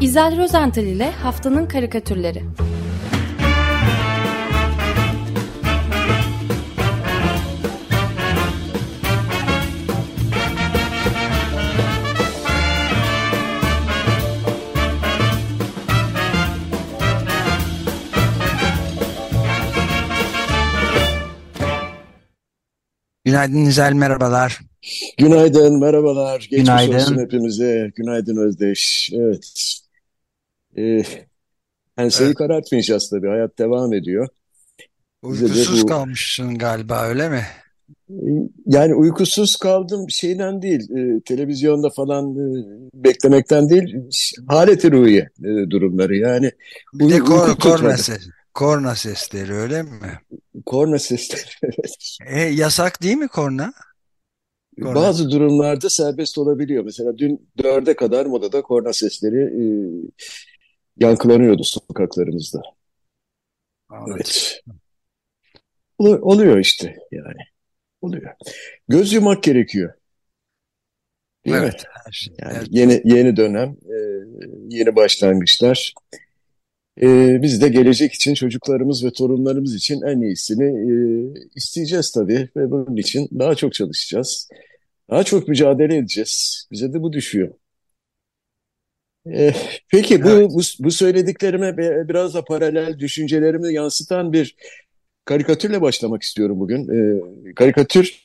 İzel Rozental ile Haftanın Karikatürleri Günaydın İzel, merhabalar. Günaydın, merhabalar. Geçmiş Günaydın. olsun hepimize. Günaydın Özdeş. Evet. Ee, enseyi Evet, karartmayacağız tabii. Hayat devam ediyor. Bize de uykusuz bu kalmışsın galiba öyle mi? yani uykusuz kaldım şeyden değil, e, televizyonda falan e, beklemekten değil, haleti ruhiye e, durumları. Yani Bir de uy kor uykum korna ses, korna sesleri öyle mi? Korna sesleri. evet. E, yasak değil mi korna? Korna. Bazı durumlarda serbest olabiliyor. Mesela dün dörde kadar modada korna sesleri e, yankılanıyordu sokaklarımızda. Anladım. Evet. Ol- Oluyor işte yani. Oluyor. Göz yumak gerekiyor, değil mi? Evet, her şey. Yani Evet, yeni yeni dönem, e, yeni başlangıçlar. E, biz de gelecek için çocuklarımız ve torunlarımız için en iyisini e, isteyeceğiz tabii ve bunun için daha çok çalışacağız. Daha çok mücadele edeceğiz. Bize de bu düşüyor. Peki bu, evet. bu bu söylediklerime biraz da paralel düşüncelerimi yansıtan bir karikatürle başlamak istiyorum bugün. E, karikatür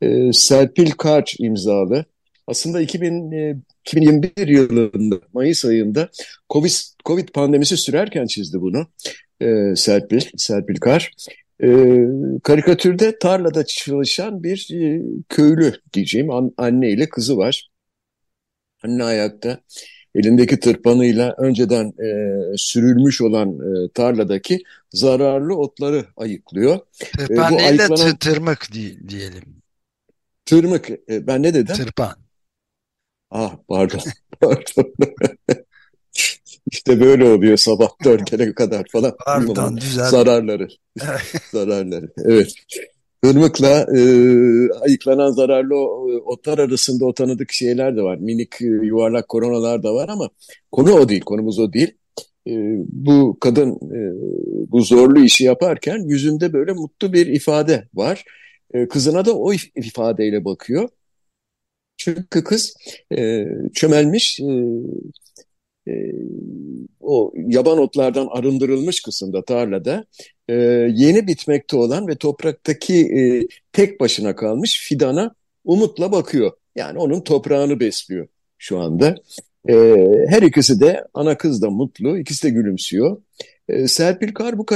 e, Serpil Kağaç imzalı. Aslında 2000, e, 2021 yılında Mayıs ayında Covid, Covid pandemisi sürerken çizdi bunu e, Serpil, Serpil Kar. E, karikatürde tarlada çalışan bir e, köylü diyeceğim an- anne ile kızı var. Anne ayakta elindeki tırpanıyla önceden e, sürülmüş olan e, tarladaki zararlı otları ayıklıyor. E, Tırpan bu değil de ayıklanan tırmık di- diyelim. tırmık, e, ben ne dedim? Tırpan. Ah pardon, pardon. İşte böyle oluyor sabah dörtlere kadar falan Pardon, düzelt. zararları, zararları. Evet. Irmakla e, ayıklanan zararlı o- otlar arasında o tanıdık şeyler de var. Minik e, yuvarlak koronalar da var ama konu o değil, konumuz o değil. E, bu kadın e, bu zorlu işi yaparken yüzünde böyle mutlu bir ifade var. E, kızına da o if- ifadeyle bakıyor. Çünkü kız e, çömelmiş, e, e, o yaban otlardan arındırılmış kısımda tarlada e, yeni bitmekte olan ve topraktaki e, tek başına kalmış fidana umutla bakıyor. Yani onun toprağını besliyor şu anda. E, her ikisi de ana kız da mutlu, ikisi de gülümsüyor. E, Serpil Kar bu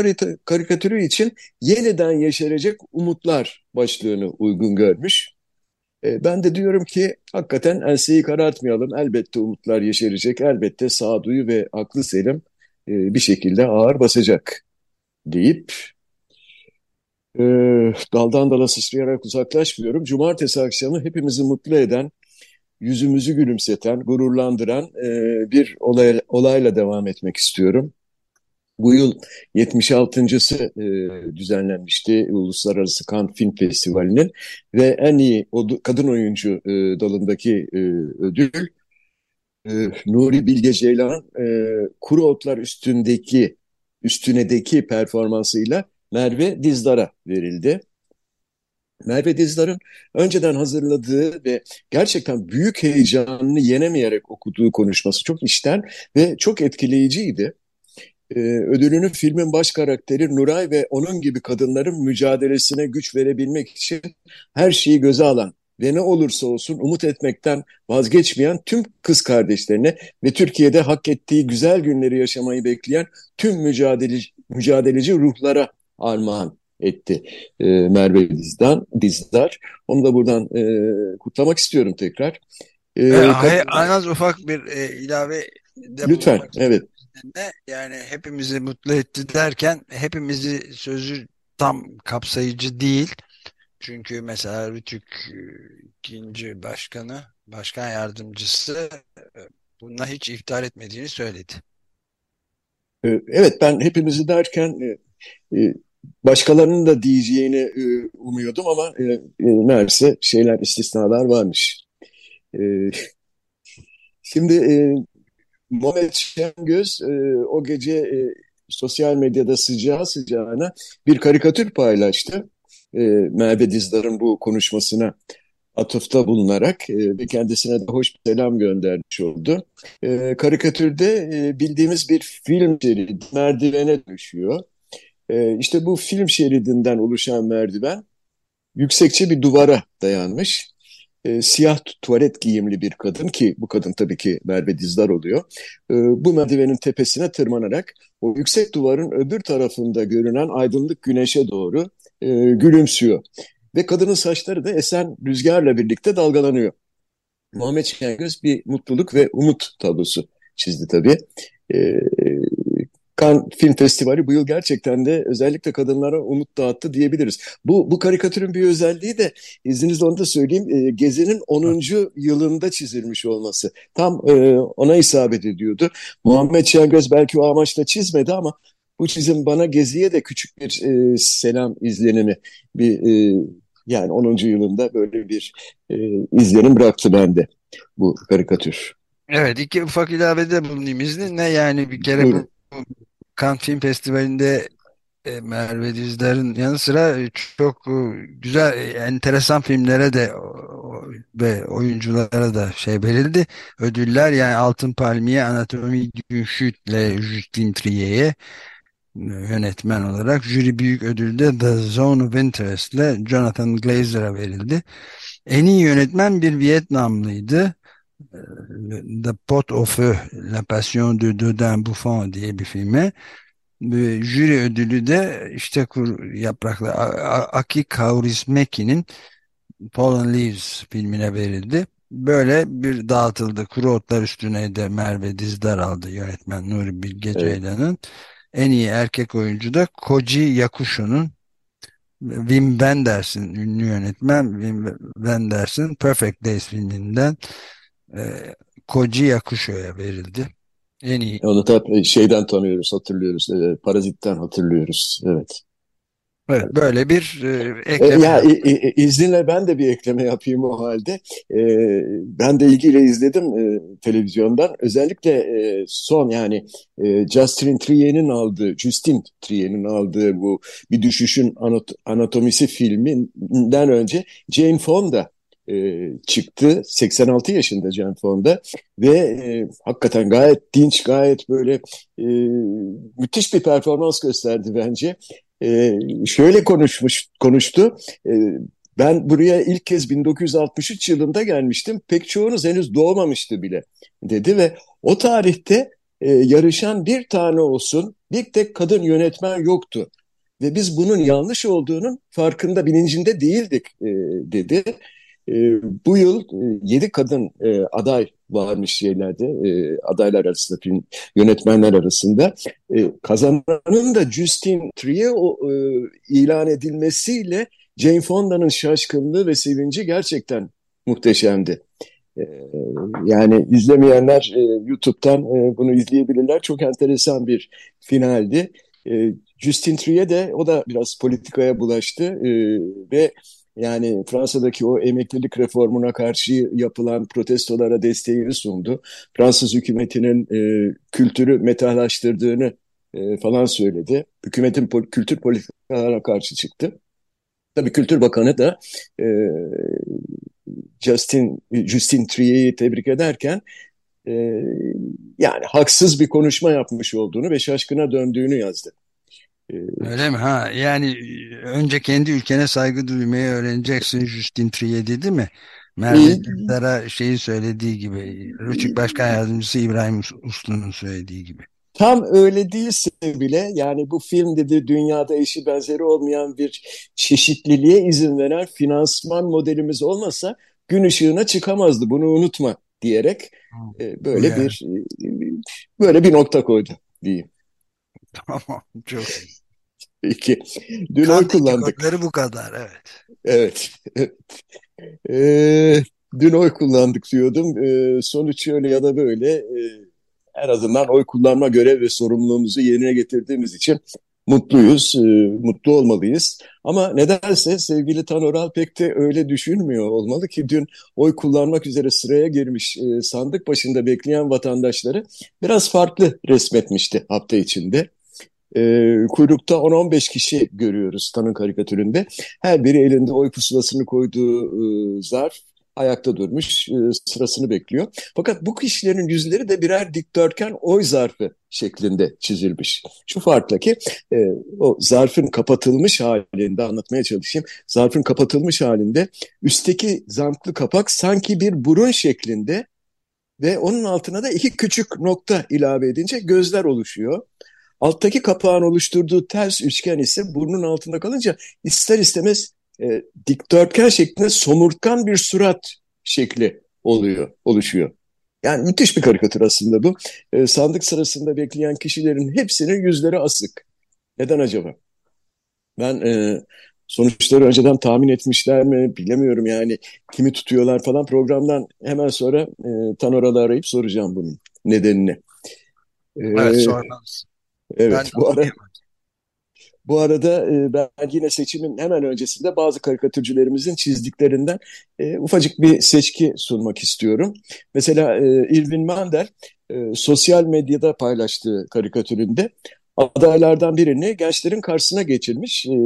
karikatürü için yeniden yeşerecek umutlar başlığını uygun görmüş. E, Ben de diyorum ki hakikaten enseyi karartmayalım. Elbette umutlar yeşerecek. Elbette sağduyu ve aklı selim e, bir şekilde ağır basacak deyip e, daldan dala sıçrayarak uzaklaşmıyorum. Cumartesi akşamı hepimizi mutlu eden, yüzümüzü gülümseten, gururlandıran bir olay, olayla devam etmek istiyorum. Bu yıl 76.sı e, düzenlenmişti Uluslararası Cannes Film Festivali'nin ve en iyi kadın oyuncu e, dalındaki e, ödül e, Nuri Bilge Ceylan e, Kuru Otlar üstündeki üstünedeki performansıyla Merve Dizdar'a verildi. Merve Dizdar'ın önceden hazırladığı ve gerçekten büyük heyecanını yenemeyerek okuduğu konuşması çok içten ve çok etkileyiciydi. Ee, ödülünü filmin baş karakteri Nuray ve onun gibi kadınların mücadelesine güç verebilmek için her şeyi göze alan ve ne olursa olsun umut etmekten vazgeçmeyen tüm kız kardeşlerine ve Türkiye'de hak ettiği güzel günleri yaşamayı bekleyen tüm mücadeleci, mücadeleci ruhlara armağan etti e, Merve Dizdar, Dizdar. Onu da buradan e, kutlamak istiyorum tekrar. E, E, hay- kad- en az ufak bir e, ilave de lütfen, evet. Ne? Yani hepimizi mutlu etti derken hepimizi sözü tam kapsayıcı değil. Çünkü mesela Rütük e, ikinci başkanı, başkan yardımcısı e, bununla hiç iptal etmediğini söyledi. E, evet, ben hepimizi derken başkalarının da diyeceğini umuyordum ama meğerse şeyler istisnalar varmış. Şimdi Muhammed Şengöz e, o gece e, sosyal medyada sıcağı sıcağına bir karikatür paylaştı. E, Merve Dizdar'ın bu konuşmasına atıfta bulunarak e, ve kendisine de hoş bir selam göndermiş oldu. E, karikatürde e, bildiğimiz bir film şeridi merdivene düşüyor. E, işte bu film şeridinden oluşan merdiven yüksekçe bir duvara dayanmış. E, siyah tuvalet giyimli bir kadın ki bu kadın tabii ki Merve Dizdar oluyor. E, bu merdivenin tepesine tırmanarak o yüksek duvarın öbür tarafında görünen aydınlık güneşe doğru e, gülümsüyor. Ve kadının saçları da esen rüzgarla birlikte dalgalanıyor. Muhammed Şengöz bir mutluluk ve umut tablosu çizdi tabii. E, Cannes Film Festivali bu yıl gerçekten de özellikle kadınlara umut dağıttı diyebiliriz. Bu, bu karikatürün bir özelliği de izninizle onu da söyleyeyim. E, Gezi'nin 10. yılında çizilmiş olması. Tam e, ona isabet ediyordu. Muhammed Şengöz belki o amaçla çizmedi ama bu çizim bana Gezi'ye de küçük bir e, selam izlenimi, bir e, yani 10. yılında böyle bir e, izlenim bıraktı bende bu karikatür. Evet iki ufak ilavede bulunayım izninle yani bir kere bu, bu Cannes Film Festivali'nde e, Merve Dizdar'ın yanı sıra çok e, güzel, e, enteresan filmlere de ve oyunculara da şey verildi. Ödüller yani Altın Palmiye, Anatomi Günşüt'le Justin Trier'e yönetmen olarak jüri büyük ödülde The Zone of Interest ile Jonathan Glazer'a verildi. En iyi yönetmen bir Vietnamlıydı. The Pot au Feu, La Passion de Dodin Buffon diye bir filme. Ve jüri ödülü de işte kur, yapraklı Aki Kaurismäki'nin Fallen Leaves filmine verildi. Böyle bir dağıtıldı. Kuru Otlar Üstüne de Merve Dizdar aldı yönetmen Nuri Bilge evet. Ceylan'ın. En iyi erkek oyuncu da Koji Yakusho'nun Wim Wenders'in ünlü yönetmen Wim Wenders'in Perfect Days filminden e, Koji Yakusho'ya verildi. En iyi. Onu da şeyden tanıyoruz, hatırlıyoruz. E, Parazit'ten hatırlıyoruz. Evet. Evet, böyle bir e, ekleme. Ya e, izninle ben de bir ekleme yapayım o halde. E, ben de ilgiyle izledim e, televizyondan. Özellikle e, son yani e, Justin Trier'in aldığı, Justin Trier'in aldığı bu Bir Düşüşün Anat Anatomisi filminden önce Jane Fonda e, çıktı. 86 yaşında Jane Fonda ve e, hakikaten gayet dinç, gayet böyle e, müthiş bir performans gösterdi bence e, şöyle konuşmuş konuştu. E, ben buraya ilk kez 1963 yılında gelmiştim. Pek çoğunuz henüz doğmamıştı bile dedi ve o tarihte e, yarışan bir tane olsun bir tek kadın yönetmen yoktu. Ve biz bunun yanlış olduğunun farkında bilincinde değildik e, dedi. E, bu yıl e, 7 kadın e, aday varmış şeylerde e, adaylar arasında film yönetmenler arasında e, kazananın da Justin Trier o, e, ilan edilmesiyle Jane Fonda'nın şaşkınlığı ve sevinci gerçekten muhteşemdi. E, yani izlemeyenler e, YouTube'dan e, bunu izleyebilirler. Çok enteresan bir finaldi. E, Justin Trier de o da biraz politikaya bulaştı e, ve yani Fransa'daki o emeklilik reformuna karşı yapılan protestolara desteğini sundu. Fransız hükümetinin e, kültürü metalaştırdığını e, falan söyledi. Hükümetin pol kültür politikalarına karşı çıktı. Tabii Kültür Bakanı da e, Justin Justin Trier'i tebrik ederken e, yani haksız bir konuşma yapmış olduğunu ve şaşkına döndüğünü yazdı. Ee, Öyle mi? Ha, yani önce kendi ülkene saygı duymayı öğreneceksin Justin Trier dedi mi? Merve şeyi söylediği gibi, Rütük Başkan Yardımcısı İbrahim Uslu'nun söylediği gibi. Tam öyle değilse bile yani bu film dedi dünyada eşi benzeri olmayan bir çeşitliliğe izin veren finansman modelimiz olmasa gün ışığına çıkamazdı bunu unutma diyerek e, böyle yani. bir e, böyle bir nokta koydu diyeyim. Tamam çok Peki. Dün oy kullandık. bu kadar evet. Evet. Ee, dün oy kullandık diyordum. Ee, sonuç öyle ya da böyle e, en azından oy kullanma görev ve sorumluluğumuzu yerine getirdiğimiz için mutluyuz, e, mutlu olmalıyız. Ama nedense sevgili Tanoral pek de öyle düşünmüyor olmalı ki dün oy kullanmak üzere sıraya girmiş e, sandık başında bekleyen vatandaşları biraz farklı resmetmişti hafta içinde. E, kuyrukta 10-15 kişi görüyoruz Tan'ın karikatüründe. Her biri elinde oy pusulasını koyduğu e, zarf ayakta durmuş, e, sırasını bekliyor. Fakat bu kişilerin yüzleri de birer dikdörtgen oy zarfı şeklinde çizilmiş. Şu farkla ki e, o zarfın kapatılmış halinde anlatmaya çalışayım. Zarfın kapatılmış halinde üstteki zamklı kapak sanki bir burun şeklinde ve onun altına da iki küçük nokta ilave edince gözler oluşuyor. Alttaki kapağın oluşturduğu ters üçgen ise burnun altında kalınca ister istemez e, dikdörtgen şeklinde somurtkan bir surat şekli oluyor, oluşuyor. Yani müthiş bir karikatür aslında bu. E, sandık sırasında bekleyen kişilerin hepsinin yüzleri asık. Neden acaba? Ben e, sonuçları önceden tahmin etmişler mi bilemiyorum yani kimi tutuyorlar falan programdan hemen sonra e, Tanoralı arayıp soracağım bunun nedenini. E, evet. Evet ben bu ara bu arada e, ben yine seçimin hemen öncesinde bazı karikatürcülerimizin çizdiklerinden e, ufacık bir seçki sunmak istiyorum. Mesela e, Irvin Mandel e, sosyal medyada paylaştığı karikatüründe adaylardan birini gençlerin karşısına geçirmiş e,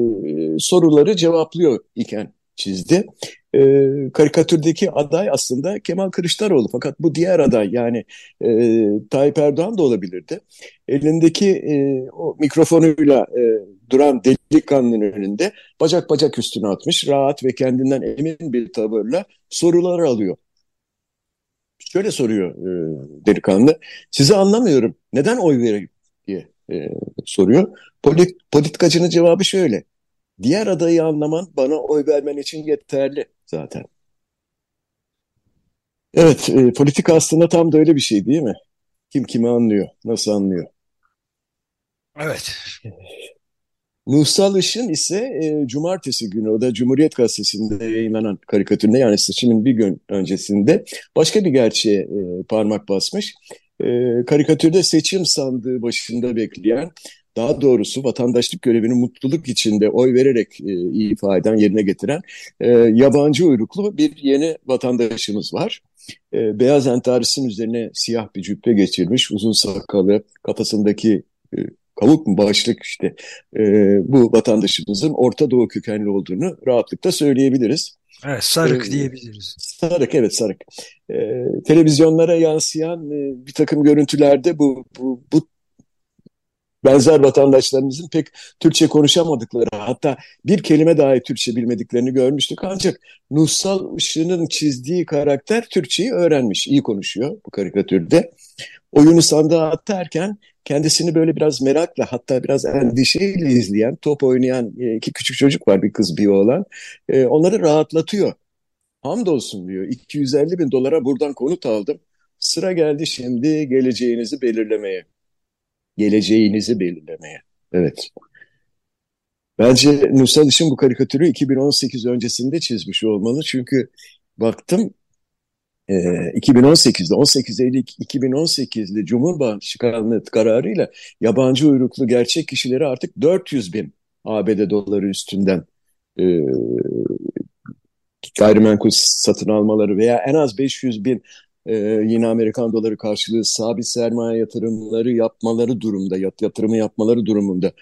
soruları cevaplıyor iken çizdi. E, karikatürdeki aday aslında Kemal Kılıçdaroğlu fakat bu diğer aday yani e, Tayyip Erdoğan da olabilirdi. Elindeki e, o mikrofonuyla e, duran delikanlının önünde bacak bacak üstüne atmış rahat ve kendinden emin bir tavırla sorular alıyor. Şöyle soruyor e, delikanlı, sizi anlamıyorum neden oy vereyim diye e, soruyor. Polit, politikacının cevabı şöyle, Diğer adayı anlaman bana oy vermen için yeterli zaten. Evet, e, politika aslında tam da öyle bir şey değil mi? Kim kimi anlıyor, nasıl anlıyor? Evet. Nuhsal Işın ise e, cumartesi günü o da Cumhuriyet Gazetesi'nde yayınlanan karikatüründe yani seçimin bir gün öncesinde başka bir gerçeğe e, parmak basmış. E, karikatürde seçim sandığı başında bekleyen daha doğrusu vatandaşlık görevini mutluluk içinde oy vererek e, ifa eden, yerine getiren e, yabancı uyruklu bir yeni vatandaşımız var. E, beyaz entarisin üzerine siyah bir cübbe geçirmiş, uzun sakalı, kafasındaki e, kavuk mu başlık işte e, bu vatandaşımızın Orta Doğu kökenli olduğunu rahatlıkla söyleyebiliriz. Evet, sarık ee, diyebiliriz. Sarık, evet sarık. Ee, televizyonlara yansıyan e, bir takım görüntülerde bu, bu, bu benzer vatandaşlarımızın pek Türkçe konuşamadıkları hatta bir kelime dahi Türkçe bilmediklerini görmüştük. Ancak Nussal Işık'ın çizdiği karakter Türkçeyi öğrenmiş, iyi konuşuyor bu karikatürde. Oyunu sandığa atarken kendisini böyle biraz merakla hatta biraz endişeyle izleyen, top oynayan e, iki küçük çocuk var bir kız bir oğlan. E, onları rahatlatıyor. Hamdolsun diyor 250 bin dolara buradan konut aldım. Sıra geldi şimdi geleceğinizi belirlemeye geleceğinizi belirlemeye. Evet. Bence Nursal Işın bu karikatürü 2018 öncesinde çizmiş olmalı. Çünkü baktım e, 2018'de 18 Eylül 2018'de Cumhurbaşkanlığı kararıyla yabancı uyruklu gerçek kişileri artık 400 bin ABD doları üstünden e, gayrimenkul satın almaları veya en az 500 bin e, yine Amerikan doları karşılığı sabit sermaye yatırımları yapmaları durumda, yat, yatırımı yapmaları durumunda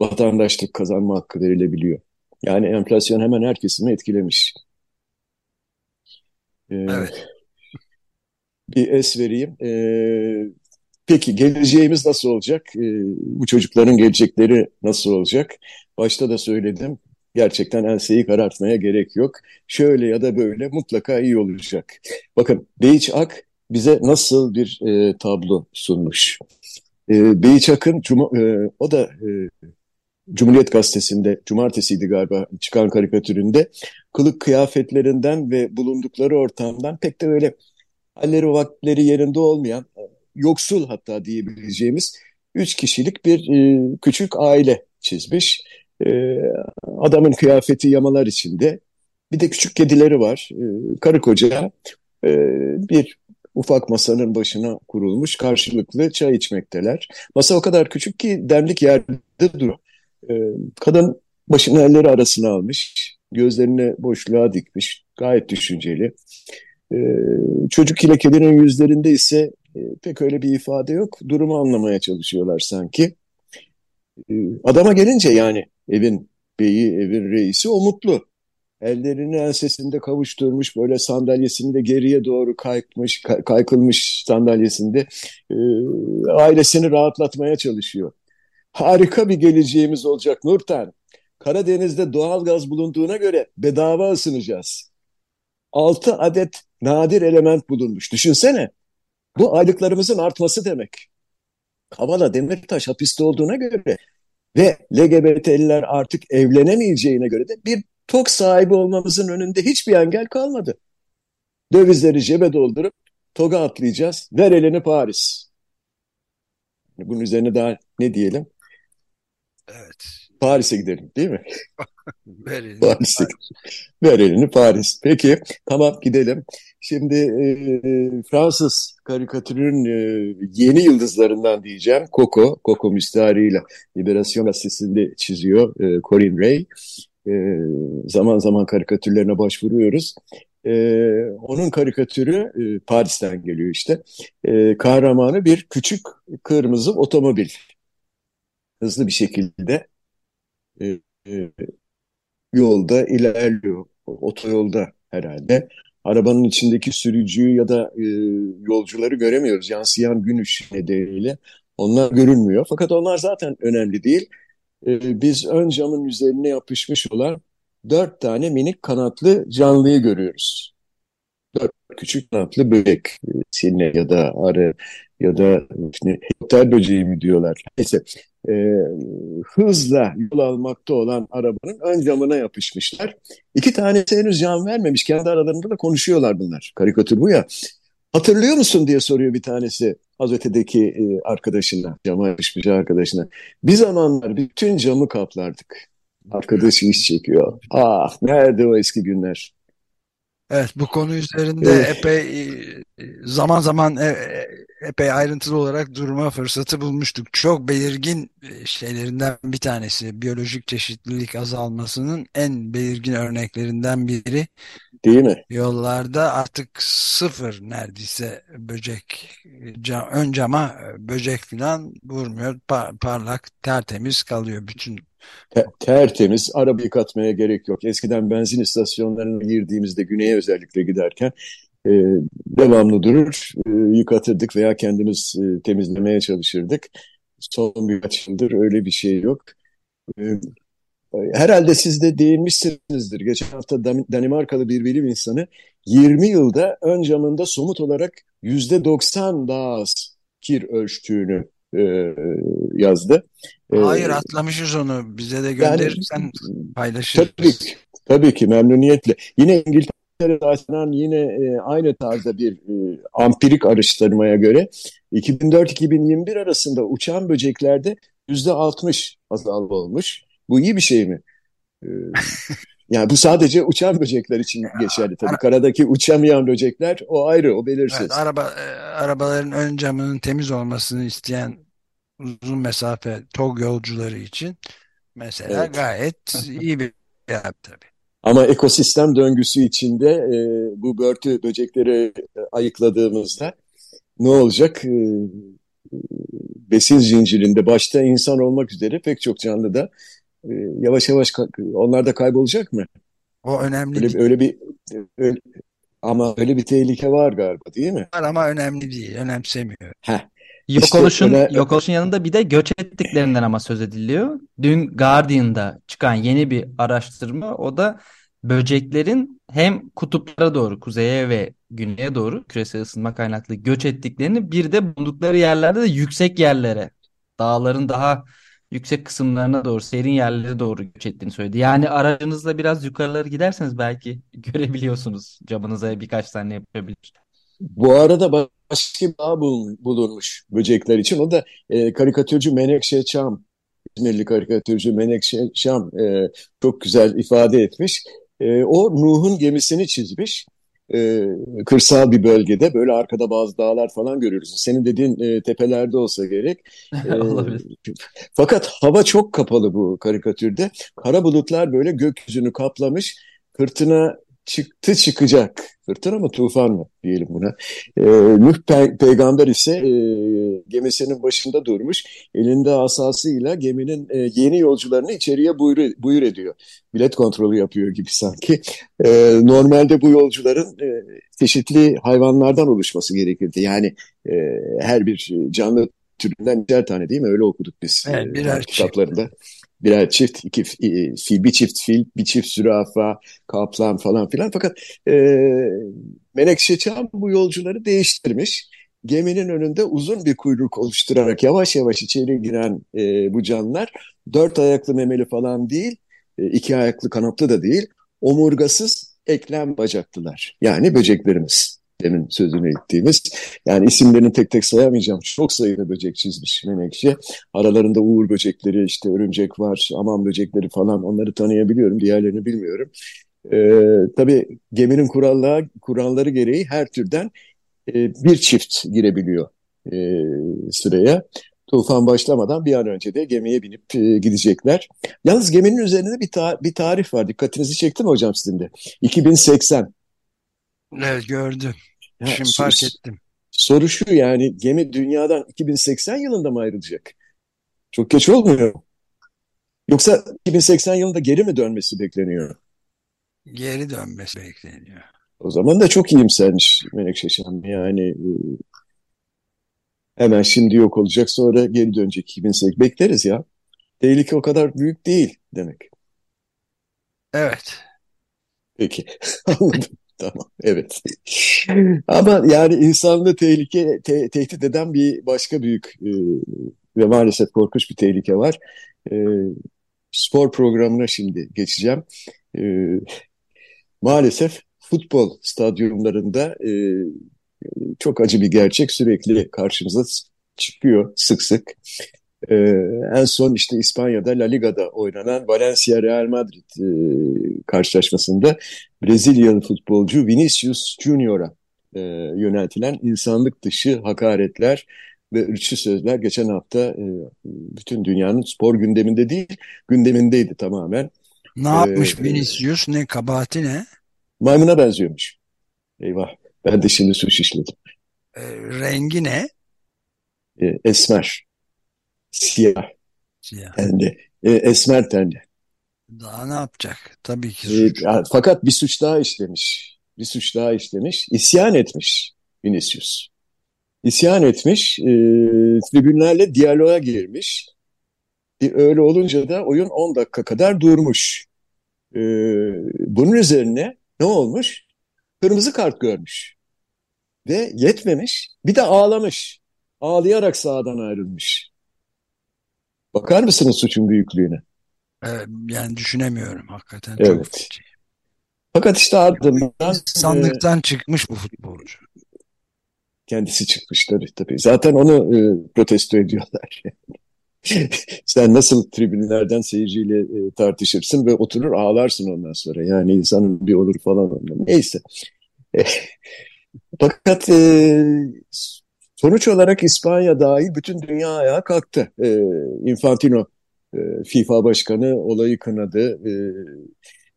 vatandaşlık kazanma hakkı verilebiliyor. Yani enflasyon hemen herkesini etkilemiş. Ee, evet. Bir es vereyim. Ee, peki geleceğimiz nasıl olacak? Ee, bu çocukların gelecekleri nasıl olacak? Başta da söyledim gerçekten enseyi karartmaya gerek yok. Şöyle ya da böyle mutlaka iyi olacak. Bakın Beyiç Ak bize nasıl bir e, tablo sunmuş. E, Beyiç Ak'ın e, o da e, Cumhuriyet Gazetesi'nde cumartesiydi galiba çıkan karikatüründe kılık kıyafetlerinden ve bulundukları ortamdan pek de öyle halleri vakitleri yerinde olmayan yoksul hatta diyebileceğimiz üç kişilik bir e, küçük aile çizmiş. E, adamın kıyafeti yamalar içinde. Bir de küçük kedileri var. E, karı koca e, bir ufak masanın başına kurulmuş karşılıklı çay içmekteler. Masa o kadar küçük ki demlik yerde duruyor. E, kadın başını elleri arasına almış, gözlerini boşluğa dikmiş, gayet düşünceli. E, çocuk lekelerinin yüzlerinde ise e, pek öyle bir ifade yok. Durumu anlamaya çalışıyorlar sanki. E, adama gelince yani evin beyi, evin reisi o mutlu. Ellerini ensesinde kavuşturmuş, böyle sandalyesini de geriye doğru kaykmış, kaykılmış sandalyesinde e, ailesini rahatlatmaya çalışıyor. Harika bir geleceğimiz olacak Nurten. Karadeniz'de doğal gaz bulunduğuna göre bedava ısınacağız. 6 adet nadir element bulunmuş. Düşünsene. Bu aylıklarımızın artması demek. Kavala Demirtaş hapiste olduğuna göre ve LGBT'liler artık evlenemeyeceğine göre de bir tok sahibi olmamızın önünde hiçbir engel kalmadı. Dövizleri cebe doldurup toga atlayacağız. Ver elini Paris. Bunun üzerine daha ne diyelim? Evet. Paris'e gidelim değil mi? Ver elini Paris'e Ver elini Paris. Peki tamam gidelim. Şimdi e, Fransız karikatürün e, yeni yıldızlarından diyeceğim. Coco, Coco müstahariyle Liberasyon gazetesinde çiziyor e, Corinne Ray. E, zaman zaman karikatürlerine başvuruyoruz. Onun karikatürü e, Paris'ten geliyor işte. Kahramanı bir küçük kırmızı otomobil. Hızlı bir şekilde yolda ilerliyor. Otoyolda herhalde. Arabanın içindeki sürücüyü ya da e, yolcuları göremiyoruz. Yansıyan gün ışığı nedeniyle onlar görünmüyor. Fakat onlar zaten önemli değil. E, biz ön camın üzerine yapışmış olan dört tane minik kanatlı canlıyı görüyoruz. Dört küçük kanatlı böcek. E, Sine ya da arı ya da ne, helikopter böceği mi diyorlar. Neyse e, hızla yol almakta olan arabanın ön camına yapışmışlar. İki tanesi henüz can vermemiş. Kendi aralarında da konuşuyorlar bunlar. Karikatür bu ya. Hatırlıyor musun diye soruyor bir tanesi az ötedeki e, arkadaşına, cama yapışmış arkadaşına. Bir zamanlar bütün camı kaplardık. Arkadaşı iş çekiyor. Ah nerede o eski günler? Evet bu konu üzerinde evet. epey e, zaman zaman e, epey ayrıntılı olarak durma fırsatı bulmuştuk. Çok belirgin e, şeylerinden bir tanesi biyolojik çeşitlilik azalmasının en belirgin örneklerinden biri. Değil mi? Yollarda artık sıfır neredeyse böcek cam, ön cama böcek falan vurmuyor. Par, parlak tertemiz kalıyor bütün Te tertemiz, araba yıkatmaya gerek yok. Eskiden benzin istasyonlarına girdiğimizde güneye özellikle giderken e, devamlı durur, e, yıkatırdık veya kendimiz e, temizlemeye çalışırdık. Son birkaç yıldır öyle bir şey yok. E, herhalde siz de değinmişsinizdir. Geçen hafta Danimarkalı bir bilim insanı 20 yılda ön camında somut olarak %90 daha az kir ölçtüğünü e, yazdı. E, Hayır atlamışız onu. Bize de gönderirsen yani, paylaşırız. Tabii, tabii ki memnuniyetle. Yine İngiltere'de açılan yine e, aynı tarzda bir e, ampirik araştırmaya göre 2004-2021 arasında uçan böceklerde %60 azalma olmuş. Bu iyi bir şey mi? Ee, yani bu sadece uçan böcekler için geçerli tabii. Karadaki uçamayan böcekler o ayrı, o belirsiz. Evet, araba, e, arabaların ön camının temiz olmasını isteyen uzun mesafe TOG yolcuları için mesela evet. gayet iyi bir yer tabii. Ama ekosistem döngüsü içinde e, bu börtü böcekleri ayıkladığımızda ne olacak? E, besin zincirinde başta insan olmak üzere pek çok canlı da e, yavaş yavaş onlar da kaybolacak mı? O önemli öyle, değil. Öyle bir öyle, ama öyle bir tehlike var galiba değil mi? Var ama önemli değil. Önemsemiyor. Heh. Yok işte oluşun, öyle... yok oluşun yanında bir de göç ettiklerinden ama söz ediliyor. Dün Guardian'da çıkan yeni bir araştırma o da böceklerin hem kutuplara doğru, kuzeye ve güneye doğru küresel ısınma kaynaklı göç ettiklerini bir de bulundukları yerlerde de yüksek yerlere, dağların daha yüksek kısımlarına doğru, serin yerlere doğru göç ettiğini söyledi. Yani aracınızla biraz yukarıları giderseniz belki görebiliyorsunuz. Camınıza birkaç tane yapabilir. Bu arada başka bir ağ bulunmuş böcekler için. O da e, karikatürcü Menekşe Çam, İzmirli karikatürcü Menekşe Çam e, çok güzel ifade etmiş. E, o Nuh'un gemisini çizmiş. E, kırsal bir bölgede böyle arkada bazı dağlar falan görüyoruz. Senin dediğin e, tepelerde olsa gerek. E, fakat hava çok kapalı bu karikatürde. Kara bulutlar böyle gökyüzünü kaplamış. Fırtına çıktı çıkacak. Fırtına mı tufan mı diyelim buna. E, Nuh pe peygamber ise e, gemisinin başında durmuş. Elinde asasıyla geminin e, yeni yolcularını içeriye buyur, buyur ediyor. Bilet kontrolü yapıyor gibi sanki. E, normalde bu yolcuların e, çeşitli hayvanlardan oluşması gerekirdi. Yani e, her bir canlı türünden birer tane değil mi? Öyle okuduk biz evet, e, birer kitaplarında. Çift birer çift, iki fil, bir çift fil, bir çift zürafa, kaplan falan filan. Fakat e, Menekşe Çam bu yolcuları değiştirmiş. Geminin önünde uzun bir kuyruk oluşturarak yavaş yavaş içeri giren e, bu canlılar dört ayaklı memeli falan değil, e, iki ayaklı kanatlı da değil, omurgasız eklem bacaklılar. Yani böceklerimiz demin sözünü ettiğimiz. Yani isimlerini tek tek sayamayacağım. Çok sayıda böcek çizmiş Menekşe. Aralarında uğur böcekleri, işte örümcek var, aman böcekleri falan onları tanıyabiliyorum. Diğerlerini bilmiyorum. Ee, tabii geminin kuralları, kuralları gereği her türden e, bir çift girebiliyor e, sıraya. Tufan başlamadan bir an önce de gemiye binip e, gidecekler. Yalnız geminin üzerinde bir, ta bir tarih var. Dikkatinizi çekti mi hocam sizin de? 2080. Evet gördüm. Ya, Şimdi fark ettim. Soru şu yani gemi dünyadan 2080 yılında mı ayrılacak? Çok geç olmuyor. Yoksa 2080 yılında geri mi dönmesi bekleniyor? Geri dönmesi bekleniyor. O zaman da çok iyimsermiş Menekşe Şen. Yani e, hemen şimdi yok olacak sonra geri dönecek 2008. Bekleriz ya. Tehlike o kadar büyük değil demek. Evet. Peki anladım. Tamam, evet. Ama yani insanlığı tehlike, te tehdit eden bir başka büyük e, ve maalesef korkunç bir tehlike var. E, spor programına şimdi geçeceğim. E, maalesef futbol stadyumlarında e, çok acı bir gerçek sürekli karşımıza çıkıyor sık sık. Ee, en son işte İspanya'da La Liga'da oynanan Valencia Real Madrid e, karşılaşmasında Brezilyalı futbolcu Vinicius Junior'a e, yöneltilen insanlık dışı hakaretler ve ırkçı sözler geçen hafta e, bütün dünyanın spor gündeminde değil, gündemindeydi tamamen. Ne yapmış ee, Vinicius? Ne kabahati ne? Maymuna benziyormuş. Eyvah. Ben de şimdi suç işledim. E, rengi ne? E, esmer. Siyah. Siyah. Tenli. E, esmer tenli. Daha ne yapacak? Tabii ki suç. E, fakat bir suç daha işlemiş. Bir suç daha işlemiş. İsyan etmiş Vinicius. İsyan etmiş. E, tribünlerle diyaloğa girmiş. E, öyle olunca da oyun 10 dakika kadar durmuş. E, bunun üzerine ne olmuş? Kırmızı kart görmüş. Ve yetmemiş. Bir de ağlamış. Ağlayarak sahadan ayrılmış. Bakar mısınız suçun büyüklüğüne? Evet, yani düşünemiyorum hakikaten. Evet. Çok Fakat işte ardından... İnsanlıktan e, çıkmış bu futbolcu. Kendisi çıkmış tabii tabii. Zaten onu e, protesto ediyorlar. Sen nasıl tribünlerden seyirciyle e, tartışırsın ve oturur ağlarsın ondan sonra. Yani insanın bir olur falan. Neyse. E, fakat e, Sonuç olarak İspanya dahil bütün dünya ayağa kalktı. E, Infantino e, FIFA başkanı olayı kınadı. E,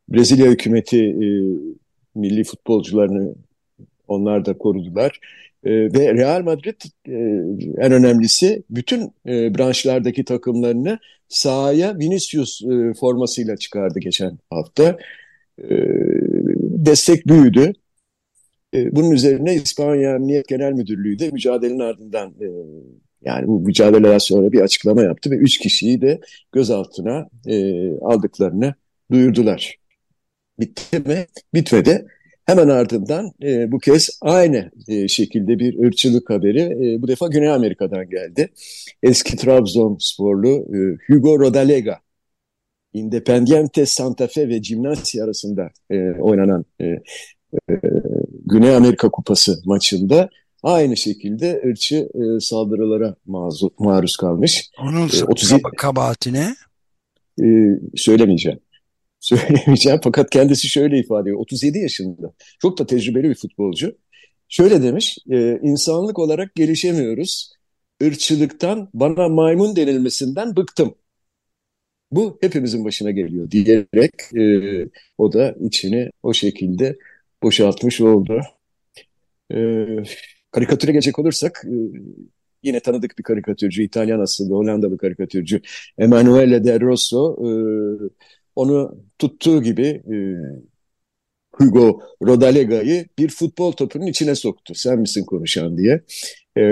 Brezilya hükümeti e, milli futbolcularını onlar da korudular. E, ve Real Madrid e, en önemlisi bütün e, branşlardaki takımlarını sahaya Vinicius e, formasıyla çıkardı geçen hafta. E, destek büyüdü. E, bunun üzerine İspanya Emniyet Genel Müdürlüğü de mücadelenin ardından yani bu mücadeleler sonra bir açıklama yaptı ve üç kişiyi de gözaltına aldıklarını duyurdular. Bitti mi? Bitmedi. Hemen ardından e, bu kez aynı e, şekilde bir ırkçılık haberi e, bu defa Güney Amerika'dan geldi. Eski Trabzonsporlu e, Hugo Rodalega, Independiente Santa Fe ve Gimnasia arasında e, oynanan e, e, Güney Amerika Kupası maçında aynı şekilde ırkçı e, saldırılara maruz, maruz kalmış. Onun e, 37, kabahatine e, söylemeyeceğim. Söylemeyeceğim fakat kendisi şöyle ifade ediyor. 37 yaşında. Çok da tecrübeli bir futbolcu. Şöyle demiş, e, insanlık olarak gelişemiyoruz. Irkçılıktan, bana maymun denilmesinden bıktım. Bu hepimizin başına geliyor diyerek e, o da içini o şekilde boşaltmış oldu. E, karikatüre gelecek olursak e, yine tanıdık bir karikatürcü, İtalyan asıllı Hollandalı karikatürcü Emanuele Del Rosso e, onu tuttuğu gibi e, Hugo Rodalega'yı bir futbol topunun içine soktu. Sen misin konuşan diye. E,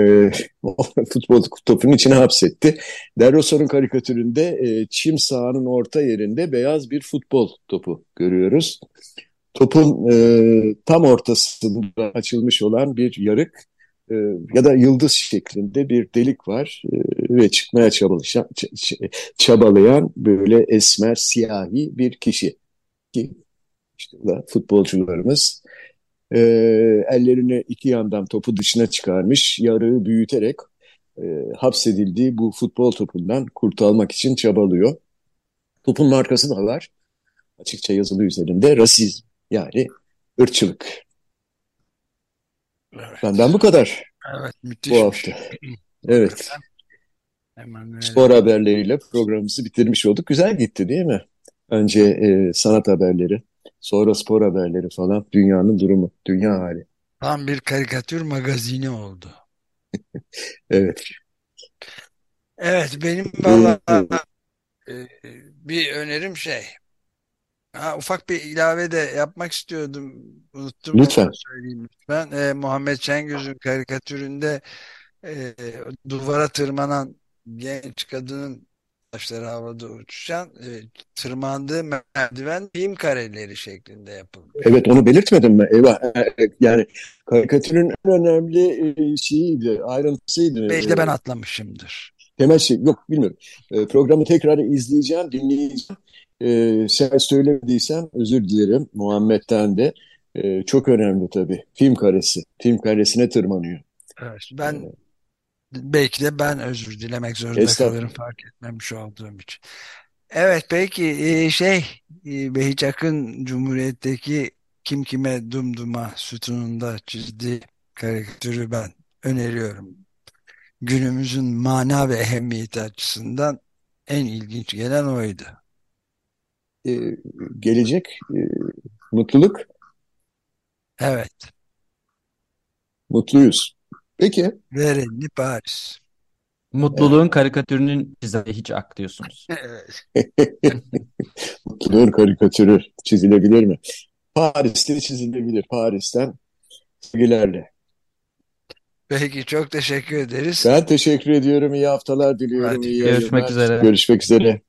futbol topunun içine hapsetti. Del Rosso'nun karikatüründe e, çim sahanın orta yerinde beyaz bir futbol topu görüyoruz. Topun e, tam ortasında açılmış olan bir yarık e, ya da yıldız şeklinde bir delik var e, ve çıkmaya çabalayan, çabalayan böyle esmer, siyahi bir kişi. Ki da futbolcularımız e, ellerini iki yandan topu dışına çıkarmış, yarığı büyüterek e, hapsedildiği bu futbol topundan kurtulmak için çabalıyor. Topun markası da var. Açıkça yazılı üzerinde rasizm yani ırkçılık. Evet. Benden bu kadar. Evet müthiş. Bu hafta. Evet. Hemen Spor haberleriyle programımızı bitirmiş olduk. Güzel gitti değil mi? Önce e, sanat haberleri, sonra spor haberleri falan. Dünyanın durumu, dünya hali. Tam bir karikatür magazini oldu. evet. Evet benim valla e, bir önerim şey Ha, ufak bir ilave de yapmak istiyordum. Unuttum Lütfen. söyleyeyim lütfen. E, Muhammed Şengöz'ün karikatüründe e, duvara tırmanan genç kadının taşları havada uçuşan e, tırmandığı merdiven film kareleri şeklinde yapılmış. Evet onu belirtmedim mi? Eyvah. E, e, yani karikatürün en önemli e, şeyiydi, ayrıntısıydı. Belki de ben atlamışımdır. Temel şey yok bilmiyorum. Programı tekrar izleyeceğim, dinleyeceğim. E, sen söylemediysen özür dilerim Muhammed'den de. E, çok önemli tabii. Film karesi. Film karesine tırmanıyor. Evet, ben evet. belki de ben özür dilemek zorunda kalırım fark etmemiş olduğum için. Evet peki e, şey e, Behiç Akın Cumhuriyet'teki Kim Kime Dumduma sütununda çizdiği karikatürü ben öneriyorum. Günümüzün mana ve ehemmiyeti açısından en ilginç gelen oydu e, gelecek e, mutluluk. Evet. Mutluyuz. Peki. Verenli Paris. Mutluluğun evet. karikatürünün çizildiği hiç ak diyorsunuz. Mutluluğun karikatürü çizilebilir mi? Paris'te çizilebilir. Paris'ten sevgilerle. Peki çok teşekkür ederiz. Ben teşekkür ediyorum. İyi haftalar diliyorum. Hadi. İyi Görüşmek üzere. Görüşmek üzere.